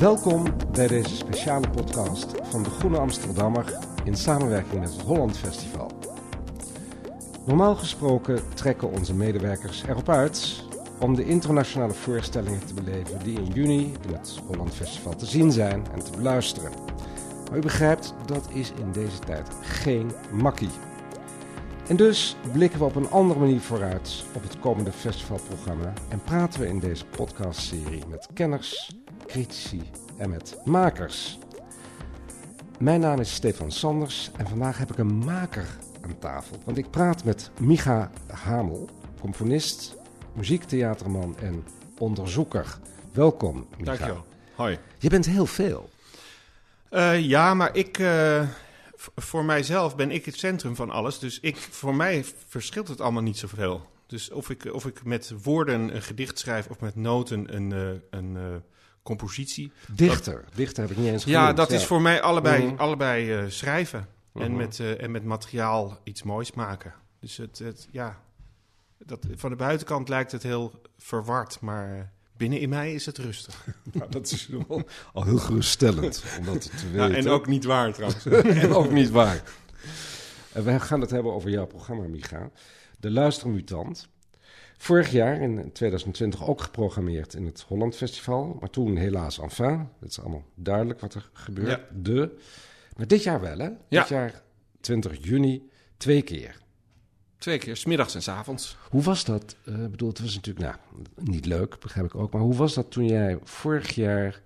Welkom bij deze speciale podcast van de Groene Amsterdammer in samenwerking met het Holland Festival. Normaal gesproken trekken onze medewerkers erop uit om de internationale voorstellingen te beleven die in juni in het Holland Festival te zien zijn en te beluisteren. Maar u begrijpt, dat is in deze tijd geen makkie. En dus blikken we op een andere manier vooruit op het komende festivalprogramma en praten we in deze podcastserie met kenners, critici en met makers. Mijn naam is Stefan Sanders en vandaag heb ik een maker aan tafel. Want ik praat met Micha Hamel, componist, muziektheaterman en onderzoeker. Welkom, Micha. Dankjewel. Hoi. Je bent heel veel. Uh, ja, maar ik, uh, voor mijzelf ben ik het centrum van alles. Dus ik, voor mij verschilt het allemaal niet zoveel. Dus of ik, of ik met woorden een gedicht schrijf of met noten een, uh, een compositie. Dichter, dat, dichter heb ik niet eens genoemd. Ja, dat is voor mij allebei, mm. allebei schrijven. Mm. En, met, en met materiaal iets moois maken. Dus het, het ja, dat, van de buitenkant lijkt het heel verward, maar binnen in mij is het rustig. Nou, dat is wel al heel geruststellend om dat te weten. Ja, en ook niet waar trouwens. en ook niet waar. En we gaan het hebben over jouw programma, Micha. De Luistermutant. Vorig jaar, in 2020, ook geprogrammeerd in het Holland Festival. Maar toen helaas enfin. Het is allemaal duidelijk wat er gebeurt. Ja. De. Maar dit jaar wel, hè? Ja. Dit jaar, 20 juni, twee keer. Twee keer, smiddags en s avonds. Hoe was dat? Ik uh, bedoel, het was natuurlijk nou, niet leuk, begrijp ik ook. Maar hoe was dat toen jij vorig jaar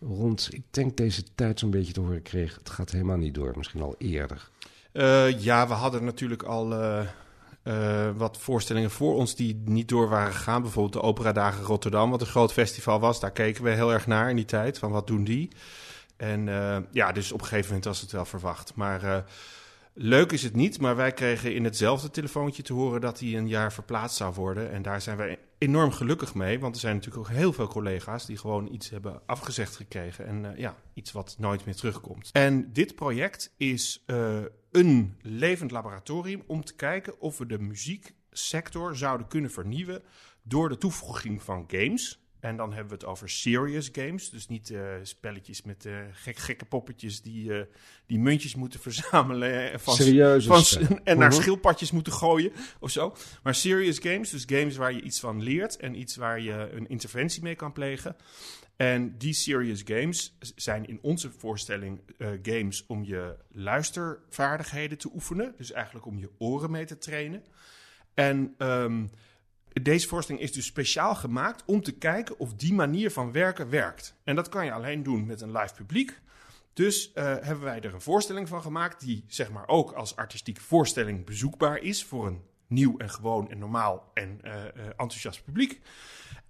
rond, ik denk deze tijd zo'n beetje te horen kreeg... het gaat helemaal niet door, misschien al eerder? Uh, ja, we hadden natuurlijk al uh, wat voorstellingen voor ons die niet door waren gegaan. Bijvoorbeeld de Operadagen Rotterdam, wat een groot festival was. Daar keken we heel erg naar in die tijd, van wat doen die? En ja, dus op een gegeven moment was het wel verwacht. Maar... Leuk is het niet, maar wij kregen in hetzelfde telefoontje te horen dat hij een jaar verplaatst zou worden. En daar zijn wij enorm gelukkig mee, want er zijn natuurlijk ook heel veel collega's die gewoon iets hebben afgezegd gekregen. En uh, ja, iets wat nooit meer terugkomt. En dit project is uh, een levend laboratorium om te kijken of we de muzieksector zouden kunnen vernieuwen door de toevoeging van games. En dan hebben we het over serious games. Dus niet uh, spelletjes met uh, gek, gekke poppetjes die, uh, die muntjes moeten verzamelen. Van, Serieuze van, En naar schildpadjes moeten gooien of zo. Maar serious games, dus games waar je iets van leert en iets waar je een interventie mee kan plegen. En die serious games zijn in onze voorstelling games om je luistervaardigheden te oefenen. Dus eigenlijk om je oren mee te trainen. En um, deze voorstelling is dus speciaal gemaakt om te kijken of die manier van werken werkt. En dat kan je alleen doen met een live publiek. Dus uh, hebben wij er een voorstelling van gemaakt die zeg maar ook als artistieke voorstelling bezoekbaar is voor een nieuw en gewoon en normaal en uh, uh, enthousiast publiek.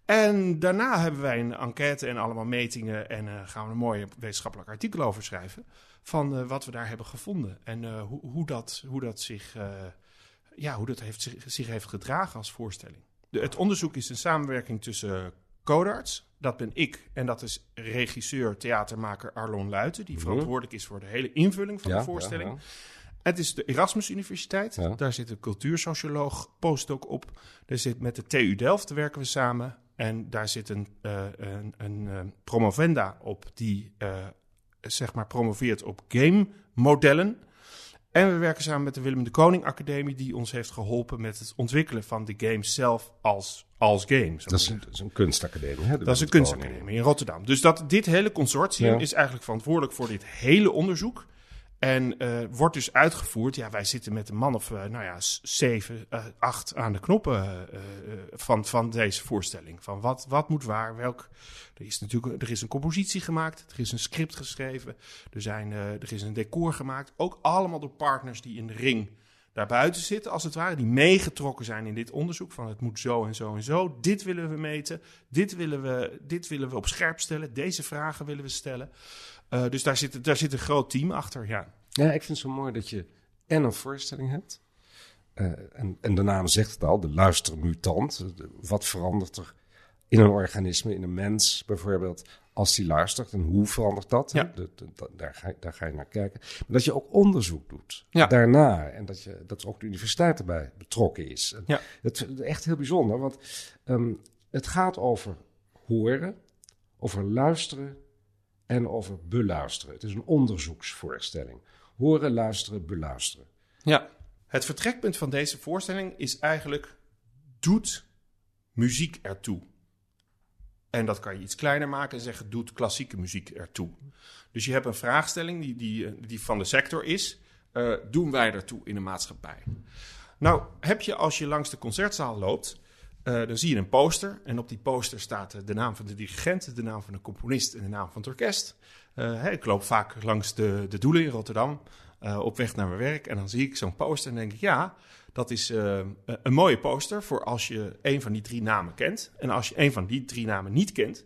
En daarna hebben wij een enquête en allemaal metingen en gaan we een mooie wetenschappelijk artikel over schrijven van wat we daar hebben gevonden en hoe, hoe, dat, hoe dat zich ja, hoe dat heeft, zich, zich heeft gedragen als voorstelling. De, het onderzoek is een samenwerking tussen Codarts, dat ben ik, en dat is regisseur, theatermaker Arlon Luiten, die verantwoordelijk is voor de hele invulling van ja, de voorstelling. Ja, ja. Het is de Erasmus Universiteit, daar zit een cultuursocioloog postdoc op. Er zit met de TU Delft werken we samen. En daar zit een, uh, een, een uh, promovenda op die uh, zeg maar promoveert op game modellen. En we werken samen met de Willem de Koning Academie, die ons heeft geholpen met het ontwikkelen van de games zelf als, als game. Dat is, een, dat is een kunstacademie. Hè? Dat is een kunstacademie in Rotterdam. Dus dat, dit hele consortium Ja. is eigenlijk verantwoordelijk voor dit hele onderzoek. En uh, wordt dus uitgevoerd. Ja, wij zitten met een man of, uh, nou ja, zeven, uh, acht aan de knoppen van, van deze voorstelling. Van wat, wat moet waar, welk. Er is natuurlijk er is een compositie gemaakt, er is een script geschreven, er, zijn, er is een decor gemaakt. Ook allemaal door partners die in de ring daarbuiten zitten, als het ware, die meegetrokken zijn in dit onderzoek. Van het moet zo en zo en zo. Dit willen we meten, dit willen we, dit willen we op scherp stellen, deze vragen willen we stellen. Uh, dus daar zit, daar zit een groot team achter, ja. Ja, ik vind het zo mooi dat je en een voorstelling hebt. Uh, en, en de naam zegt het al, de luistermutant. Wat verandert er in een organisme, in een mens bijvoorbeeld, als die luistert? En hoe verandert dat? Ja. De, de, de, daar, ga, daar ga je naar kijken. Maar dat je ook onderzoek doet Ja. daarna. En dat, je, dat ook de universiteit erbij betrokken is. En Ja. Dat is echt heel bijzonder, want um, het gaat over horen, over luisteren en over beluisteren. Het is een onderzoeksvoorstelling. Horen, luisteren, beluisteren. Ja. Het vertrekpunt van deze voorstelling is eigenlijk: doet muziek ertoe? En dat kan je iets kleiner maken en zeggen: doet klassieke muziek ertoe? Dus je hebt een vraagstelling die, die, eh, die van de sector is: uh, doen wij ertoe in de maatschappij? Nou, heb je als je langs de concertzaal loopt, uh, dan zie je een poster. En op die poster staat de naam van de dirigent, de naam van de componist en de naam van het orkest. Uh, ik loop vaak langs de, de Doelen in Rotterdam op weg naar mijn werk. En dan zie ik zo'n poster en denk ik, ja, dat is een mooie poster voor als je een van die drie namen kent. En als je een van die drie namen niet kent,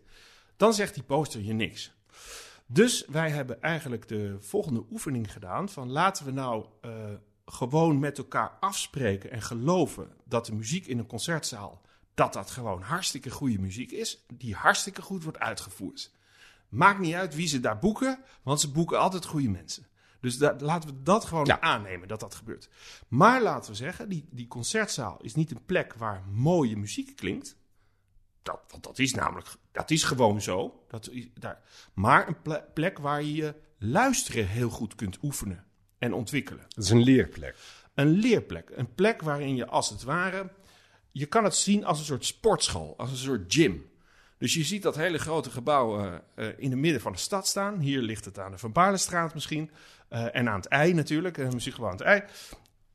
dan zegt die poster je niks. Dus wij hebben eigenlijk de volgende oefening gedaan van laten we nou gewoon met elkaar afspreken en geloven dat de muziek in een concertzaal, dat dat gewoon hartstikke goede muziek is, die hartstikke goed wordt uitgevoerd. Maakt niet uit wie ze daar boeken, want ze boeken altijd goede mensen. Dus laten we dat gewoon aannemen dat dat gebeurt. Maar laten we zeggen, die, die concertzaal is niet een plek waar mooie muziek klinkt. Dat, want dat is namelijk, dat is gewoon zo. Dat, daar, maar een plek waar je je luisteren heel goed kunt oefenen en ontwikkelen. Het is een leerplek. Een leerplek. Een plek waarin je als het ware. Je kan het zien als een soort sportschool, als een soort gym. Dus je ziet dat hele grote gebouw uh, uh, in het midden van de stad staan. Hier ligt het aan de Van Baarlestraat misschien. Uh, en aan het ei natuurlijk, uh, muziekgebouw aan het ei.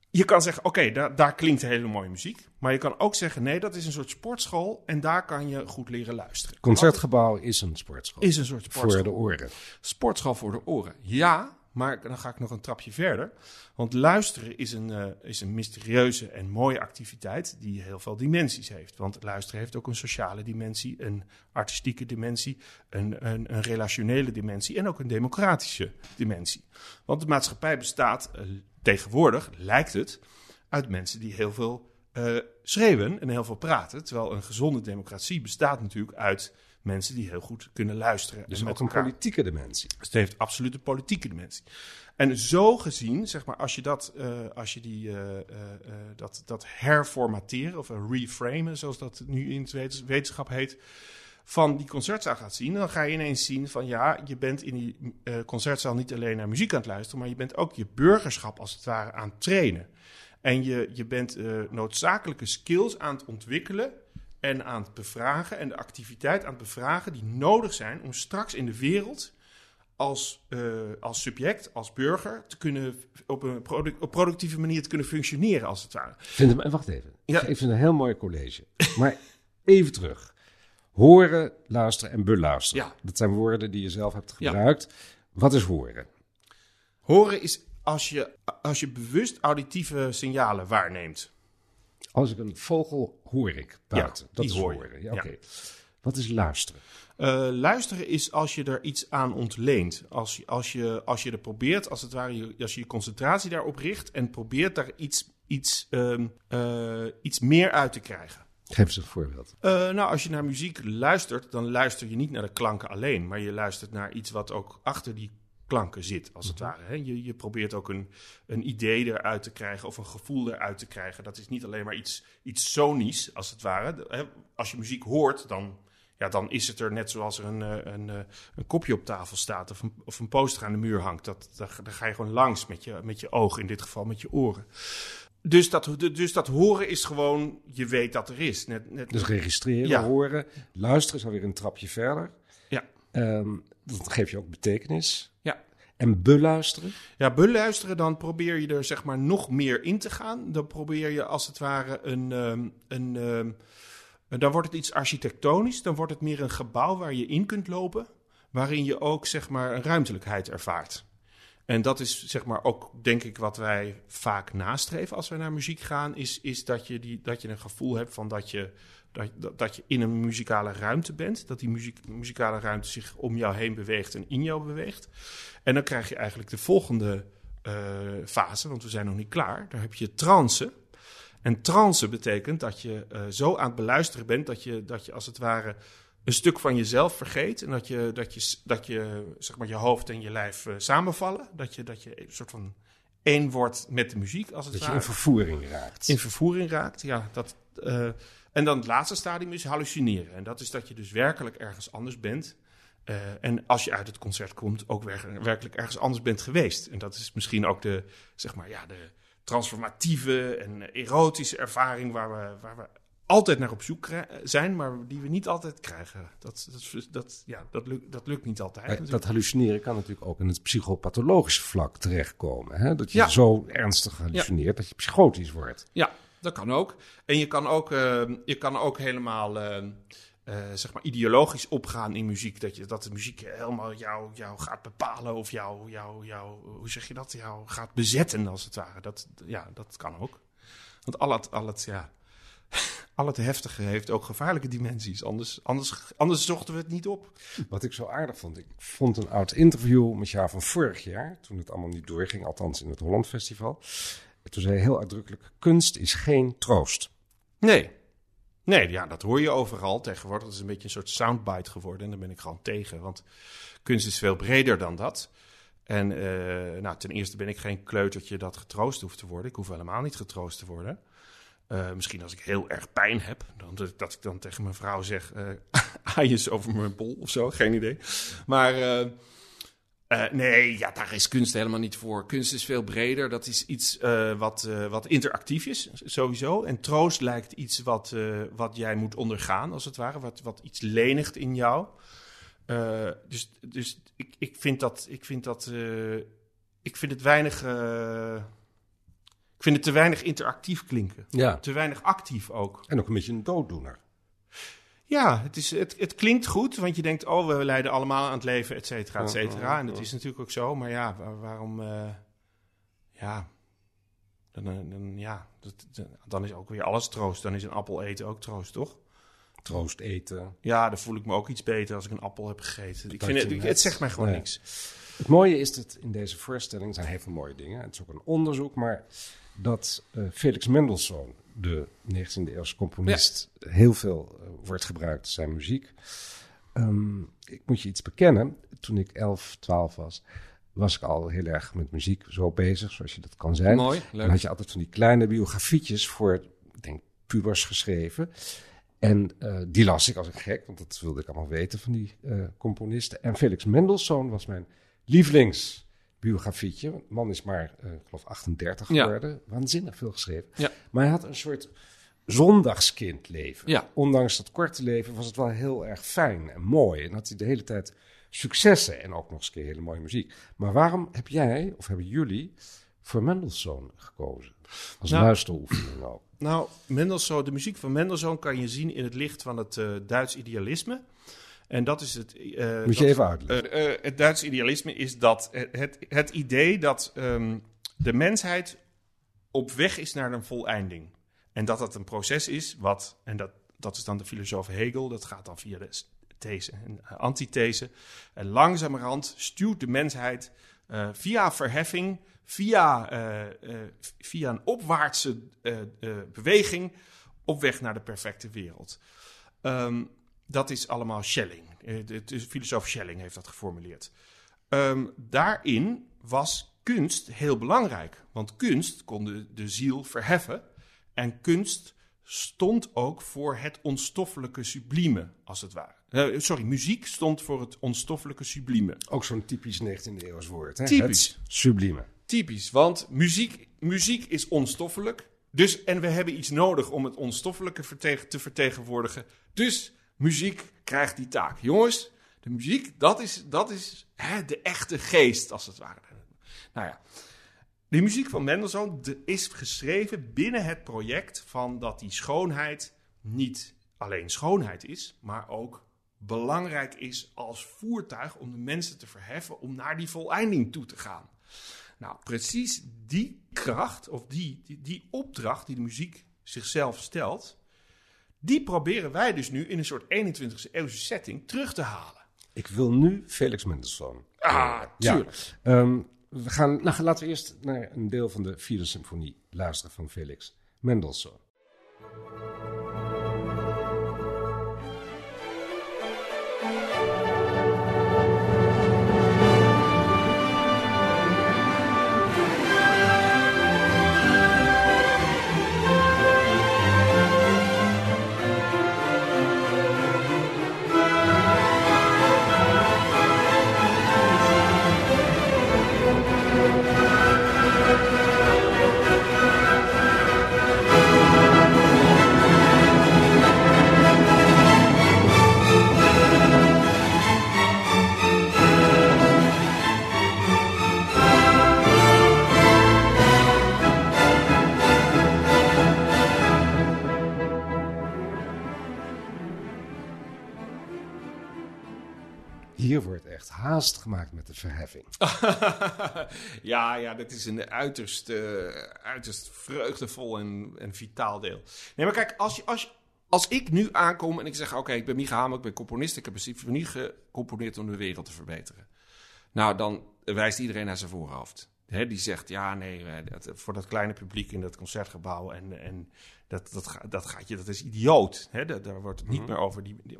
Je kan zeggen, oké, okay, daar klinkt hele mooie muziek. Maar je kan ook zeggen, nee, dat is een soort sportschool. En daar kan je goed leren luisteren. Concertgebouw is een sportschool. Is een soort sportschool. Voor de oren. Sportschool voor de oren, ja. Maar dan ga ik nog een trapje verder. Want luisteren is een, uh, is een mysterieuze en mooie activiteit die heel veel dimensies heeft. Want luisteren heeft ook een sociale dimensie, een artistieke dimensie, een, een, een relationele dimensie en ook een democratische dimensie. Want de maatschappij bestaat uh, tegenwoordig, lijkt het, uit mensen die heel veel uh, schreeuwen en heel veel praten. Terwijl een gezonde democratie bestaat natuurlijk uit mensen die heel goed kunnen luisteren. Dus ook een politieke dimensie. Dus het heeft absoluut een politieke dimensie. En zo gezien, zeg maar, als je dat, uh, als je die, uh, uh, dat, dat herformateren of reframen, zoals dat nu in het wetenschap heet, van die concertzaal gaat zien, dan ga je ineens zien van ja, je bent in die concertzaal niet alleen naar muziek aan het luisteren, maar je bent ook je burgerschap als het ware aan het trainen. En je, je bent noodzakelijke skills aan het ontwikkelen en aan het bevragen en de activiteit aan het bevragen die nodig zijn om straks in de wereld als, uh, als subject, als burger, te kunnen op een product, op productieve manier te kunnen functioneren, als het ware. Vind hem, wacht even. Ja. Ik vind een heel mooi college. Maar even terug. Horen, luisteren en beluisteren. Ja. Dat zijn woorden die je zelf hebt gebruikt. Ja. Wat is horen? Horen is als je, als je bewust auditieve signalen waarneemt. Als ik een vogel hoor ik buiten. Ja, dat is hoor horen. Ja, Oké. Wat is luisteren? Uh, luisteren is als je er iets aan ontleent. Als je, als je, als je er probeert, als het ware, als je je concentratie daarop richt en probeert daar iets, iets, um, uh, iets meer uit te krijgen. Geef eens een voorbeeld. Uh, nou, als je naar muziek luistert, dan luister je niet naar de klanken alleen, maar je luistert naar iets wat ook achter die klanken zit, als het ware. Hè. Je, je probeert ook een, een idee eruit te krijgen of een gevoel eruit te krijgen. Dat is niet alleen maar iets, iets sonisch, als het ware. Hè. Als je muziek hoort, dan, ja, dan is het er net zoals er een, eh, een, een, een kopje op tafel staat of een, of een poster aan de muur hangt. Dat, daar, daar ga je gewoon langs met je, met je ogen, in dit geval met je oren. Dus dat, dus dat horen is gewoon, je weet dat er is. Net, net, dus registreren, ja. horen, luisteren is alweer een trapje verder. Um, dat geeft je ook betekenis. Ja. En beluisteren? Ja, beluisteren, dan probeer je er zeg maar nog meer in te gaan. Dan probeer je als het ware een... Um, een um, dan wordt het iets architectonisch. Dan wordt het meer een gebouw waar je in kunt lopen. Waarin je ook zeg maar een ruimtelijkheid ervaart. En dat is zeg maar ook, denk ik, wat wij vaak nastreven als wij naar muziek gaan. Is, is dat, je die, dat je een gevoel hebt van dat je dat, dat je in een muzikale ruimte bent. Dat die muziek, muzikale ruimte zich om jou heen beweegt en in jou beweegt. En dan krijg je eigenlijk de volgende uh, fase, want we zijn nog niet klaar. Daar heb je trance. En trance betekent dat je uh, zo aan het beluisteren bent dat je, dat je als het ware een stuk van jezelf vergeet. En dat je, dat je, dat je, zeg maar, je hoofd en je lijf uh, samenvallen. Dat je, dat je een soort van één wordt met de muziek, als het dat ware. je in vervoering raakt. In vervoering raakt, ja. Dat, uh, en dan het laatste stadium is hallucineren. En dat is dat je dus werkelijk ergens anders bent. eh, en als je uit het concert komt, ook wer- werkelijk ergens anders bent geweest. En dat is misschien ook de, zeg maar, ja, de transformatieve en erotische ervaring waar we, waar we altijd naar op zoek zijn, maar die we niet altijd krijgen. Dat, dat, dat, ja, dat, lukt, dat lukt niet altijd. Natuurlijk. dat hallucineren kan natuurlijk ook in het psychopathologische vlak terechtkomen. Hè? Dat je Ja. zo ernstig hallucineert dat je psychotisch wordt. Ja, dat kan ook. En je kan ook, eh, je kan ook helemaal eh, eh, zeg maar ideologisch opgaan in muziek. Dat, je, dat de muziek helemaal jou, jou gaat bepalen of jou, jou, jou, hoe zeg je dat, jou gaat bezetten als het ware. Dat, ja, dat kan ook. Want al het, al het, ja, al het heftige heeft ook gevaarlijke dimensies. Anders, anders, anders zochten we het niet op. Wat ik zo aardig vond, ik vond een oud interview met jou van vorig jaar, toen het allemaal niet doorging, althans in het Holland Festival. En toen zei je heel uitdrukkelijk, kunst is geen troost. Nee. Nee, ja, dat hoor je overal tegenwoordig. Dat is een beetje een soort soundbite geworden. En daar ben ik gewoon tegen. Want kunst is veel breder dan dat. En eh, nou, ten eerste ben ik geen kleutertje dat getroost hoeft te worden. Ik hoef helemaal niet getroost te worden. Eh, misschien als ik heel erg pijn heb, dan, dat dat ik dan tegen mijn vrouw zeg: eh aaiers over mijn bol of zo, geen idee. Maar eh, eh, nee, ja, daar is kunst helemaal niet voor. Kunst is veel breder. Dat is iets eh, wat, eh, wat interactief is, sowieso. En troost lijkt iets wat, wat jij moet ondergaan, als het ware. Wat, wat iets lenigt in jou. Dus dus ik, ik vind dat. Ik vind, dat ik vind het weinig. ik vind het te weinig interactief klinken. Ja. Te weinig actief ook. En ook een beetje een dooddoener. Ja, het, is, het, het klinkt goed, want je denkt, oh, we leiden allemaal aan het leven, et cetera, et cetera. En dat is natuurlijk ook zo, maar ja, waar- waarom, eh, ja, dan, eh, dan, ja dat, dan is ook weer alles troost. Dan is een appel eten ook troost, toch? Troost eten. Ja, dan voel ik me ook iets beter als ik een appel heb gegeten. Ik vind het, het zegt mij gewoon Nee. niks. Het mooie is dat in deze voorstelling zijn heel veel mooie dingen. Het is ook een onderzoek, maar dat eh, Felix Mendelssohn, de 19e eeuwse componist, heel veel eh, wordt gebruikt, zijn muziek. Ehm, ik moet je iets bekennen, toen ik 11, 12 was, was ik al heel erg met muziek zo bezig, zoals je dat kan zijn. Mooi, Dan had je altijd van die kleine biografietjes voor, ik denk, pubers geschreven. En eh, die las ik als een gek, want dat wilde ik allemaal weten van die eh, componisten. En Felix Mendelssohn was mijn lievelingsbiografietje. De man is maar, eh, ik geloof, 38 Ja. geworden. Waanzinnig veel geschreven. Ja. Maar hij had een soort zondagskindleven. Ja. Ondanks dat korte leven was het wel heel erg fijn en mooi. En had hij de hele tijd successen en ook nog eens een keer hele mooie muziek. Maar waarom heb jij, of hebben jullie, voor Mendelssohn gekozen? Als Nou, luisteroefening ook. Nou, Mendelssohn, de muziek van Mendelssohn kan je zien in het licht van het eh, Duits idealisme. En dat is het. eh, Moet je dat- even uitleggen. Eh, eh, het Duitse idealisme is dat het, het, het idee dat ehm, de mensheid op weg is naar een voleinding. En dat dat een proces is wat, en dat, dat is dan de filosoof Hegel, dat gaat dan via de these en eh, antithese. En langzamerhand stuurt de mensheid eh, via verheffing, via, eh, eh, via een opwaartse eh, eh, beweging op weg naar de perfecte wereld. Ehm, dat is allemaal Schelling. Eh, de, de filosoof Schelling heeft dat geformuleerd. Ehm, daarin was kunst heel belangrijk. Want kunst kon de, de ziel verheffen. En kunst stond ook voor het onstoffelijke sublieme, als het ware. Eh, sorry, muziek stond voor het onstoffelijke sublieme. Ook zo'n typisch 19e eeuws woord. Hè? Typisch. Het sublieme. Typisch, want muziek, muziek is onstoffelijk. Dus, en we hebben iets nodig om het onstoffelijke vertegen- te vertegenwoordigen. Dus muziek krijgt die taak. Jongens, de muziek, dat is, dat is hè, de echte geest, als het ware. Nou ja, de muziek van Mendelssohn de- is geschreven binnen het project van dat die schoonheid niet alleen schoonheid is, maar ook belangrijk is als voertuig om de mensen te verheffen om naar die voleinding toe te gaan. Nou, precies die kracht of die, die, die opdracht die de muziek zichzelf stelt, die proberen wij dus nu in een soort 21e eeuwse setting terug te halen. Ik wil nu Felix Mendelssohn. Ah, Ja. tuurlijk. Ehm, we gaan, nou, laten we eerst naar een deel van de vierde symfonie luisteren van Felix Mendelssohn. Hier wordt echt haast gemaakt met de verheffing. ja, ja, dat is een uiterst, uh, uiterst vreugdevol en, en vitaal deel. Nee, maar kijk, als, je, als, als ik nu aankom en ik zeg: Oké, ik ben Micha Hamer, ik ben componist, ik heb een symfonie gecomponeerd om de wereld te verbeteren. Nou, dan wijst iedereen naar zijn voorhoofd. He, die zegt: Ja, nee, dat, voor dat kleine publiek in dat concertgebouw en, en dat, dat, dat gaat je, dat is idioot. He, daar, wordt het niet mhm. meer over die, die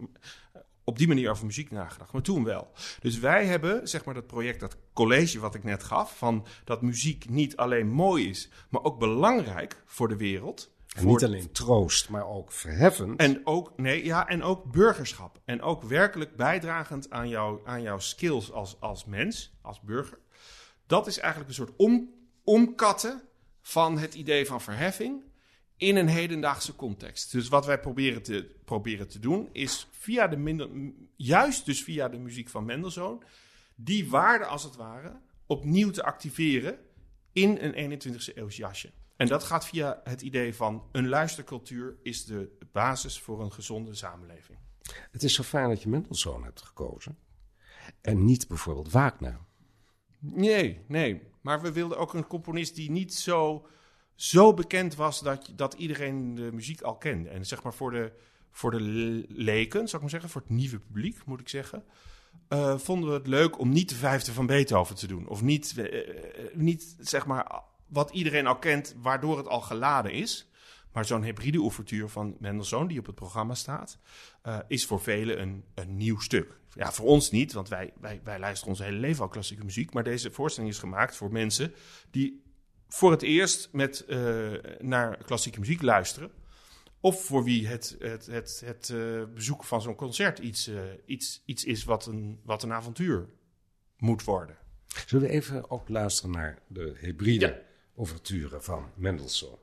op die manier over muziek nagedacht. Maar toen wel. Dus wij hebben, zeg maar, dat project, dat college wat ik net gaf, van dat muziek niet alleen mooi is, maar ook belangrijk voor de wereld. En niet alleen troost, maar ook verheffend. En ook, nee, ja, en ook burgerschap. En ook werkelijk bijdragend aan, jou, aan jouw skills als, als mens, als burger. Dat is eigenlijk een soort om, omkatten van het idee van verheffing in een hedendaagse context. Dus wat wij proberen te, proberen te doen, is via de minder, juist dus via de muziek van Mendelssohn, die waarde als het ware opnieuw te activeren in een 21ste eeuws jasje. En dat gaat via het idee van een luistercultuur is de basis voor een gezonde samenleving. Het is zo fijn dat je Mendelssohn hebt gekozen en niet bijvoorbeeld Wagner. Nee, nee. Maar we wilden ook een componist die niet zo zo bekend was dat, dat iedereen de muziek al kende. En zeg maar voor de, voor de leken, zou ik maar zeggen, voor het nieuwe publiek, moet ik zeggen. Uh, vonden we het leuk om niet de vijfde van Beethoven te doen. Of niet, uh, niet zeg maar wat iedereen al kent, waardoor het al geladen is. Maar zo'n hybride ouverture van Mendelssohn, die op het programma staat, is voor velen een, een nieuw stuk. Ja, voor ons niet, want wij, wij, wij luisteren ons hele leven al klassieke muziek. Maar deze voorstelling is gemaakt voor mensen die voor het eerst met, uh, naar klassieke muziek luisteren. Of voor wie het, het, het, het uh, bezoeken van zo'n concert iets, uh, iets, iets is wat een, wat een avontuur moet worden. Zullen we even ook luisteren naar de hybride ja. ouverture van Mendelssohn?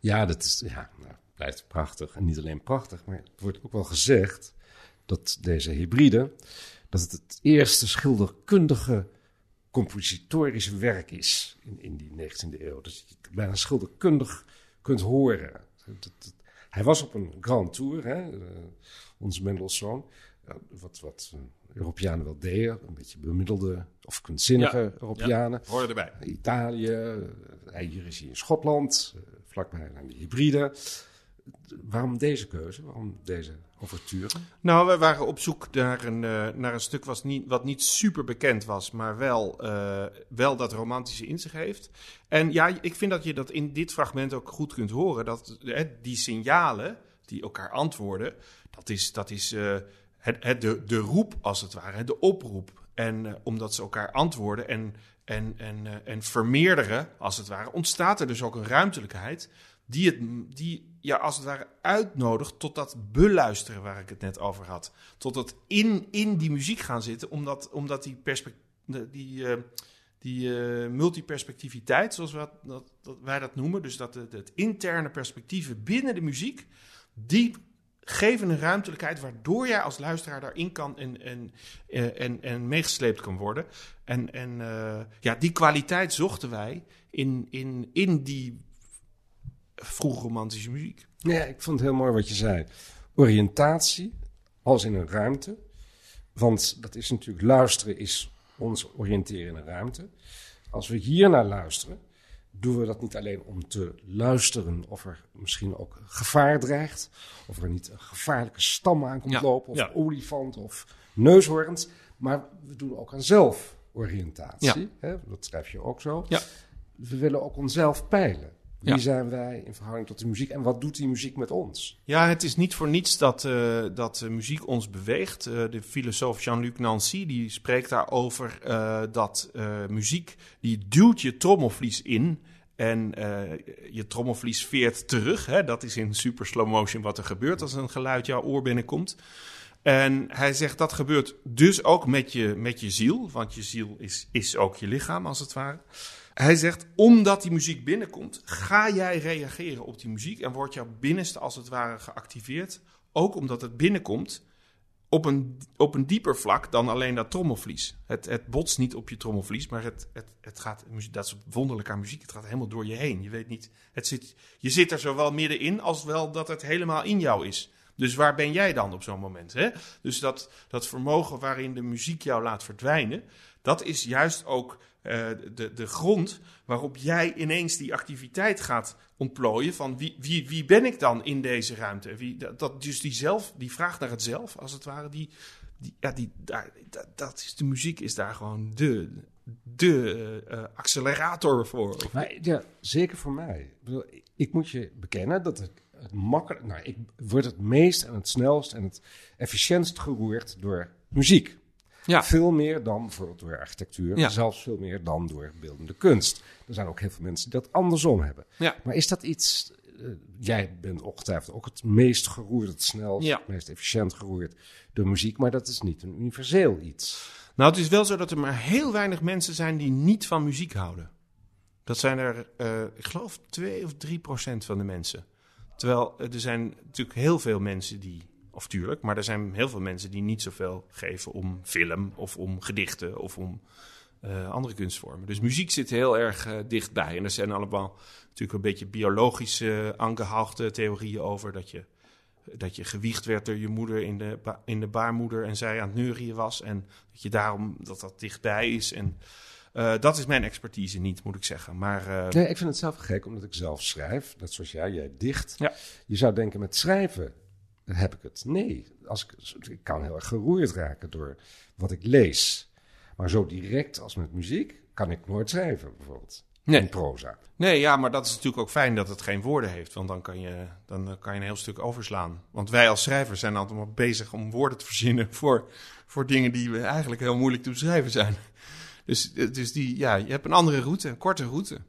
Ja, dat is, ja, nou, blijft prachtig. En niet alleen prachtig, maar het wordt ook wel gezegd dat deze hybride, dat het het eerste schilderkundige compositorische werk is in, in die 19e eeuw. Dus je het bijna schilderkundig kunt horen. hij was op een grand tour, hè, uh, onze Mendelssohn, wat, wat Europeanen wel deden, een beetje bemiddelde of kunstzinnige ja, Europeanen. Ja, hoorde erbij. Italië, hier is hij in Schotland, vlakbij aan de hybride. Waarom deze keuze? Waarom deze overture? Nou, we waren op zoek naar een, uh, naar een stuk wat niet, wat niet super bekend was, maar wel, uh, wel dat romantische in zich heeft. En ja, ik vind dat je dat in dit fragment ook goed kunt horen. Dat uh, die signalen die elkaar antwoorden, dat is, dat is het, de, de roep als het ware, de oproep. En omdat ze elkaar antwoorden en en, en, uh, en vermeerderen, als het ware, ontstaat er dus ook een ruimtelijkheid die, het, die ja, als het ware uitnodigt tot dat beluisteren waar ik het net over had. Tot dat in, in die muziek gaan zitten, omdat, omdat die, die, uh, die uh, multiperspectiviteit, zoals we dat, dat, wij dat noemen, dus dat het, het interne perspectieven binnen de muziek, die geven een ruimtelijkheid waardoor jij als luisteraar daarin kan en, en, eh, en, en meegesleept kan worden. En, en uh, ja, die kwaliteit zochten wij in, in, in die vroeg romantische muziek. Ja, ik vond het heel mooi wat je zei. Oriëntatie, als in een ruimte. Want dat is natuurlijk, luisteren is ons oriënteren in een ruimte. Als we hier naar luisteren, doen we dat niet alleen om te luisteren of er misschien ook gevaar dreigt. Of er niet een gevaarlijke stam aan komt Ja, lopen, of ja. olifant of neushoorns. Maar we doen ook aan zelforiëntatie. Ja. Hè? Dat schrijf je ook zo. Ja. We willen ook onszelf peilen. Wie zijn wij in verhouding tot de muziek en wat doet die muziek met ons? Ja, het is niet voor niets dat, eh, dat muziek ons beweegt. Eh, de filosoof Jean-Luc Nancy die spreekt daarover eh, dat muziek die duwt je trommelvlies in en eh, je trommelvlies veert terug. Hè? Dat is in super slow motion wat er gebeurt als een geluid jouw oor binnenkomt. En hij zegt dat gebeurt dus ook met je, met je ziel, want je ziel is, is ook je lichaam als het ware. Hij zegt, omdat die muziek binnenkomt, ga jij reageren op die muziek en wordt jouw binnenste als het ware geactiveerd. Ook omdat het binnenkomt op een, op een dieper vlak dan alleen dat trommelvlies. Het, het botst niet op je trommelvlies, maar het, het, het gaat, dat is wonderlijk aan muziek, het gaat helemaal door je heen. Je weet niet, het zit, je zit er zowel middenin als wel dat het helemaal in jou is. Dus waar ben jij dan op zo'n moment? Hè? Dus dat, dat vermogen waarin de muziek jou laat verdwijnen, dat is juist ook eh, de, de grond waarop jij ineens die activiteit gaat ontplooien van wie, wie, wie ben ik dan in deze ruimte? Wie, dat, dus die, zelf, die vraag naar het zelf, als het ware, die, die, ja, die, dat, dat is, de muziek is daar gewoon de, de eh, accelerator voor. Ja, zeker voor mij. Ik, bedoel, ik- moet je bekennen dat het makkelijk. Nou, ik word het meest en het snelst en het efficiëntst geroerd door muziek. Ja. Veel meer dan bijvoorbeeld door architectuur. Ja. Zelfs veel meer dan door beeldende kunst. Er zijn ook heel veel mensen die dat andersom hebben. Ja. Maar is dat iets. eh, jij bent ongetwijfeld ook het meest geroerd, het snelst, het meest efficiënt geroerd door muziek. Maar dat is niet een universeel iets. Nou, het is wel zo dat er maar heel weinig mensen zijn die niet van muziek houden. Dat zijn er, eh, ik geloof, 2 of 3 procent van de mensen. Terwijl eh, er zijn natuurlijk heel veel mensen die, of tuurlijk, maar er zijn heel veel mensen die niet zoveel geven om film of om gedichten of om eh, andere kunstvormen. Dus muziek zit heel erg eh, dichtbij. En er zijn allemaal natuurlijk een beetje biologische angehauchte theorieën over dat je dat je gewiegd werd door je moeder in de, in de baarmoeder en zij aan het neurien was. En dat je daarom dat dat dichtbij is. En eh, dat is mijn expertise niet, moet ik zeggen. Maar eh, Nee, ik vind het zelf gek, omdat ik zelf schrijf. Net zoals jij, jij dicht. Ja. Je zou denken, met schrijven heb ik het. Nee, als ik, ik kan heel erg geroerd raken door wat ik lees. Maar zo direct als met muziek kan ik nooit schrijven, bijvoorbeeld. Nee. In proza. nee, ja, maar dat is natuurlijk ook fijn dat het geen woorden heeft. Want dan kan je, dan kan je een heel stuk overslaan. Want wij als schrijvers zijn altijd maar bezig om woorden te verzinnen voor, voor dingen die we eigenlijk heel moeilijk te beschrijven zijn. Dus, dus die, ja, je hebt een andere route, een korte route.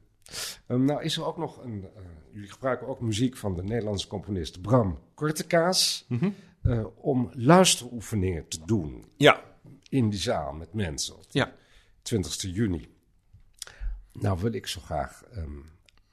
Ehm, nou is er ook nog een... eh, jullie gebruiken ook muziek van de Nederlandse componist Bram Kortekaas... eh, om luisteroefeningen te doen Ja, in die zaal met mensen. Op ja. 20 juni. Nou wil ik zo graag ehm,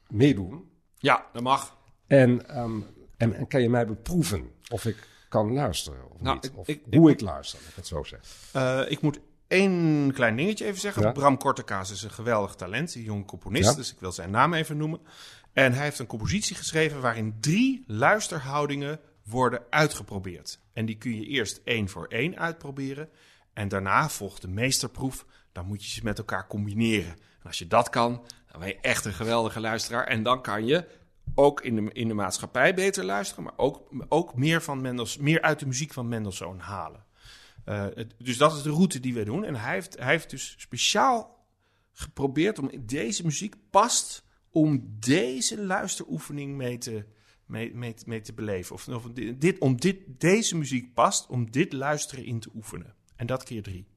meedoen. ja dat mag. En, ehm, en, en kan je mij beproeven of ik kan luisteren of Nou, niet? Of ik- hoe ik- ik, luister, laat ik het zo zeggen. Eh, ik moet één klein dingetje even zeggen. Ja. Bram Kortekaas is een geweldig talent, een jong componist. Ja. Dus ik wil zijn naam even noemen. En hij heeft een compositie geschreven waarin drie luisterhoudingen worden uitgeprobeerd. En die kun je eerst één voor één uitproberen. En daarna volgt de meesterproef. Dan moet je ze met elkaar combineren. En als je dat kan, dan ben je echt een geweldige luisteraar. En dan kan je ook in de, in de maatschappij beter luisteren, maar ook, ook meer, van Mendels, meer uit de muziek van Mendelssohn halen. Eh, het- dus dat is de route die wij doen. En hij heeft, hij heeft dus speciaal geprobeerd om deze muziek past om deze luisteroefening mee te, mee, mee, mee te beleven. Of, of dit, om dit, deze muziek past om dit luisteren in te oefenen. En dat keer drie.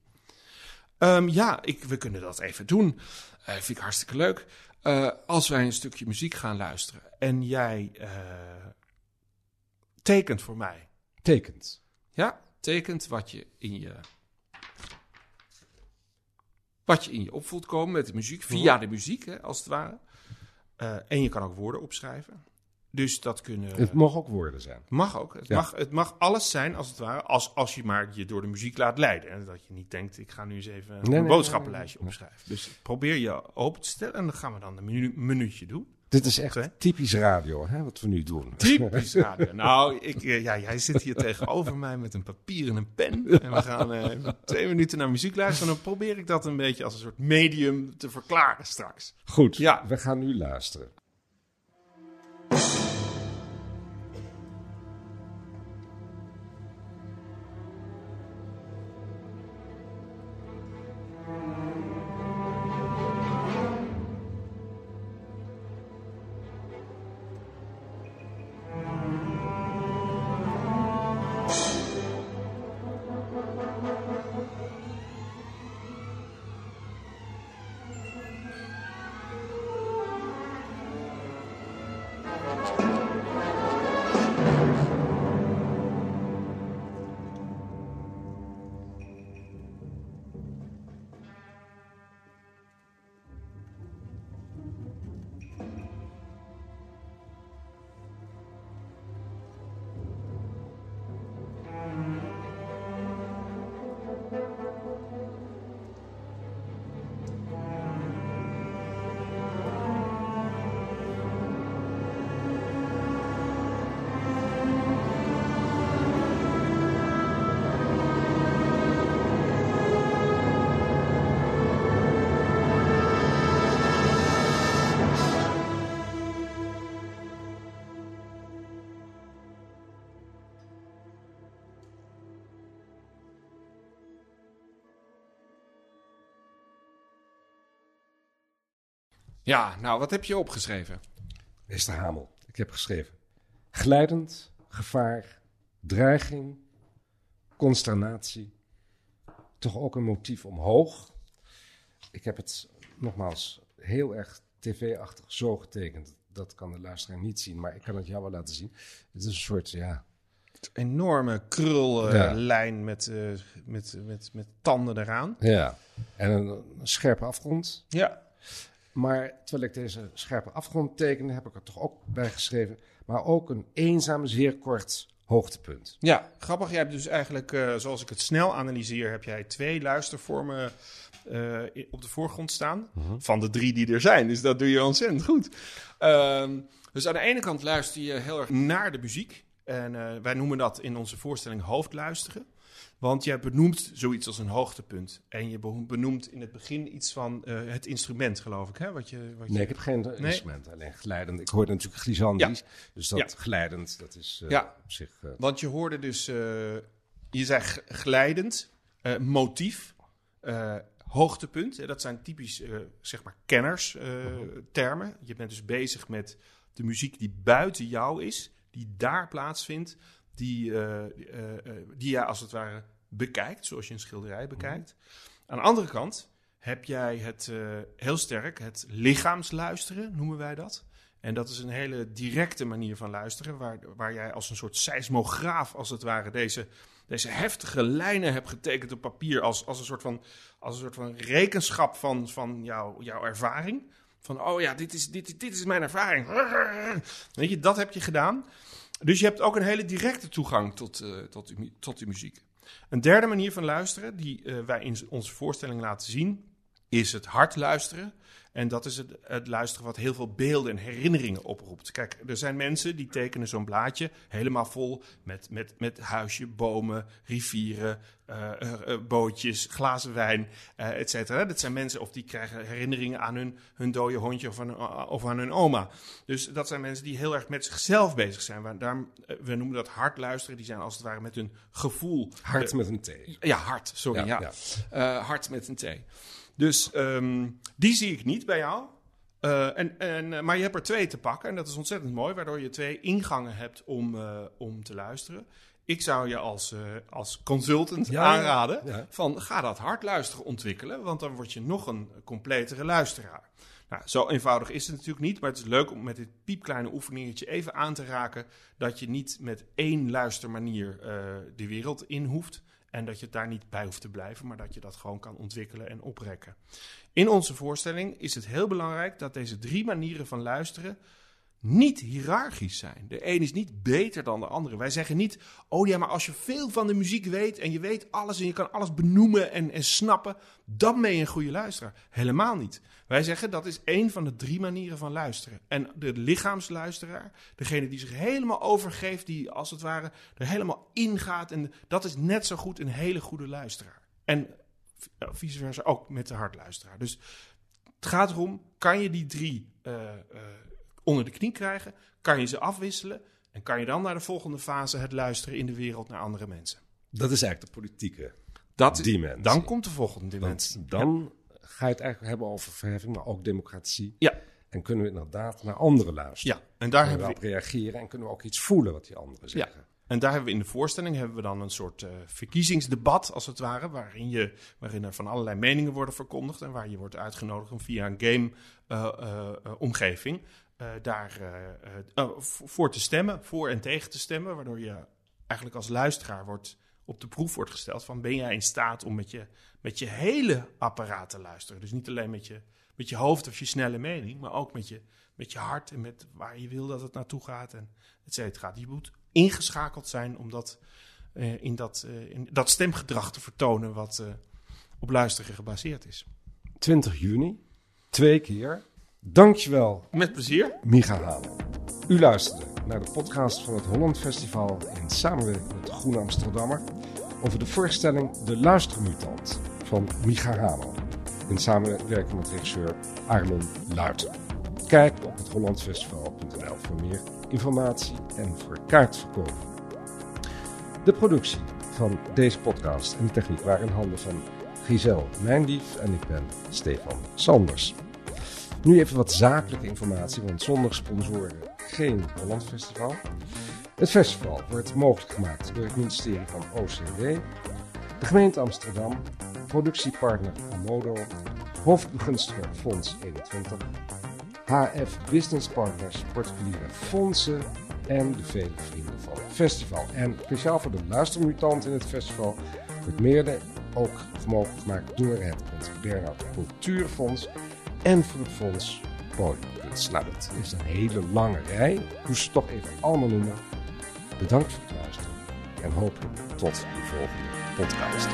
Ehm, ja, ik, we kunnen dat even doen. Eh vind ik hartstikke leuk. Eh, als wij een stukje muziek gaan luisteren en jij tekent voor mij. Tekent. Ja, tekent wat je in je. Wat je in je op voelt komen met de muziek, via de muziek, hè, als het ware. Eh, en je kan ook woorden opschrijven. Dus dat kunnen. Het mag ook woorden zijn. mag ook. Het, Ja. mag, het mag alles zijn, als het ware, als, als je maar je door de muziek laat leiden. En dat je niet denkt, ik ga nu eens even een nee, boodschappenlijstje nee. opschrijven. Dus probeer je open te stellen en dan gaan we dan een minu- minuutje doen. Dit is echt typisch radio, hè, wat we nu doen. Typisch radio. Nou, ik, eh, ja, jij zit hier tegenover mij met een papier en een pen. En we gaan eh, twee minuten naar muziek luisteren. En dan probeer ik dat een beetje als een soort medium te verklaren straks. Goed, Ja. we gaan nu luisteren. Ja, nou, wat heb je opgeschreven? Meester Hamel, ik heb geschreven. Glijdend, gevaar, dreiging, consternatie. Toch ook een motief omhoog. Ik heb het nogmaals heel erg tv-achtig zo getekend. Dat kan de luisteraar niet zien, maar ik kan het jou wel laten zien. Het is een soort, ja, Enorme krul Ja. lijn met, eh, met, met, met tanden eraan. ja. En een, een scherpe afgrond. Ja. Maar terwijl ik deze scherpe afgrond tekende, heb ik er toch ook bij geschreven. Maar ook een eenzaam, zeer kort hoogtepunt. Ja, grappig. Jij hebt dus eigenlijk, eh, zoals ik het snel analyseer, heb jij twee luistervormen eh, op de voorgrond staan. Van de drie die er zijn. Dus dat doe je ontzettend goed. Ehm, dus aan de ene kant luister je heel erg naar de muziek. En eh, wij noemen dat in onze voorstelling hoofdluisteren. Want jij benoemt zoiets als een hoogtepunt. En je be- benoemt in het begin iets van eh, het instrument, geloof ik. Hè? Wat je, wat je... Nee, ik heb geen instrument, alleen glijdend. Ik hoorde natuurlijk glissandi, dus dat Ja. glijdend, dat is eh, Ja. op zich... eh, Want je hoorde dus, je zei g- glijdend, motief, hoogtepunt. Dat zijn typisch, zeg maar, kenners eh, termen. Je bent dus bezig met de muziek die buiten jou is, die daar plaatsvindt, die, eh, die jij als het ware bekijkt, zoals je een schilderij bekijkt. Aan de andere kant heb jij het eh, heel sterk, het lichaamsluisteren noemen wij dat. En dat is een hele directe manier van luisteren, waar, waar jij als een soort seismograaf, als het ware, deze, deze heftige lijnen hebt getekend op papier, als, als, een, soort van, als een soort van rekenschap van, van jouw, jouw ervaring. Van, oh ja, dit is, dit, dit is mijn ervaring. Weet je, dat heb je gedaan. Dus je hebt ook een hele directe toegang tot, eh, tot, die, tot die muziek. Een derde manier van luisteren, die eh, wij in onze voorstelling laten zien, is het hard luisteren. En dat is het, het luisteren wat heel veel beelden en herinneringen oproept. Kijk, er zijn mensen die tekenen zo'n blaadje helemaal vol met, met, met huisje, bomen, rivieren, eh, eh, eh, bootjes, glazen wijn, eh et cetera. Dat zijn mensen, of die krijgen herinneringen aan hun, hun dode hondje of aan, of aan hun oma. Dus dat zijn mensen die heel erg met zichzelf bezig zijn. Waar- eh, we noemen dat hard luisteren. Die zijn als het ware met hun gevoel hard eh, met een T. ja, hard, sorry. Ja, Ja, ja. Hard met een T. Dus ehm, die zie ik niet bij jou. Eh, en, en, eh, maar je hebt er twee te pakken en dat is ontzettend mooi, waardoor je twee ingangen hebt om, eh, om te luisteren. Ik zou je als, als consultant Ja, aanraden Ja. van ga dat hard luisteren ontwikkelen, want dan word je nog een completere luisteraar. Nou, zo eenvoudig is het natuurlijk niet, maar het is leuk om met dit piepkleine oefeningetje even aan te raken dat je niet met één luistermanier de wereld in hoeft en dat je daar niet bij hoeft te blijven, maar dat je dat gewoon kan ontwikkelen en oprekken. In onze voorstelling is het heel belangrijk dat deze drie manieren van luisteren niet hiërarchisch zijn. De een is niet beter dan de andere. Wij zeggen niet, oh ja, maar als je veel van de muziek weet en je weet alles en je kan alles benoemen en, en snappen, dan ben je een goede luisteraar. Helemaal niet. Wij zeggen dat is één van de drie manieren van luisteren. En de lichaamsluisteraar, degene die zich helemaal overgeeft, die als het ware er helemaal ingaat, en dat is net zo goed een hele goede luisteraar. En vice versa ook met de hartluisteraar. Dus het gaat erom, kan je die drie uh, uh, onder de knie krijgen? Kan je ze afwisselen? En kan je dan naar de volgende fase het luisteren in de wereld naar andere mensen? Dat is eigenlijk de politieke Dat, dimensie. dan komt de volgende dimensie. Dan ga je het eigenlijk hebben over verheffing, maar ook democratie. Ja. En kunnen we inderdaad naar anderen luisteren. Ja, en daar Kunnen hebben we op reageren en kunnen we ook iets voelen wat die anderen zeggen. En daar hebben we in de voorstelling hebben we dan een soort eh, verkiezingsdebat, als het ware, waarin, je, waarin er van allerlei meningen worden verkondigd en waar je wordt uitgenodigd om via een game-omgeving daar eh, oh, voor te stemmen, voor en tegen te stemmen, waardoor je eigenlijk als luisteraar wordt, op de proef wordt gesteld van ben jij in staat om met je, met je hele apparaat te luisteren. Dus niet alleen met je, met je hoofd of je snelle mening, maar ook met je, met je hart en met waar je wil dat het naartoe gaat en et cetera. Je moet ingeschakeld zijn om dat, in, dat, in dat stemgedrag te vertonen wat op luisteren gebaseerd is. 20 juni, twee keer. Dankjewel, Met plezier. Micha Hamel. U luisterde naar de podcast van het Holland Festival in samenwerking met de Groene Amsterdammer over de voorstelling De Luistermutant van Micha Hamel in samenwerking met regisseur Arnon Luiten. Kijk op het hollandfestival.nl voor meer informatie en voor kaartverkoop. De productie van deze podcast en de techniek waren in handen van Giselle Mijndief en ik ben Stefan Sanders. Nu even wat zakelijke informatie, want zonder sponsoren geen Holland Festival. Het festival wordt mogelijk gemaakt door het ministerie van OCW, de gemeente Amsterdam, productiepartner Amodo, hoofdbegunstiger Fonds 21, HF Business Partners, particuliere fondsen en de vele vrienden van het festival. En speciaal voor de luistermutant in het festival wordt meerde ook mogelijk gemaakt door het Bernhard Cultuurfonds en voor het Fonds Podiumkunst. Nou, dat is een hele lange rij. Ik moest ze toch even allemaal noemen. Bedankt voor het luisteren en hopelijk tot de volgende podcast.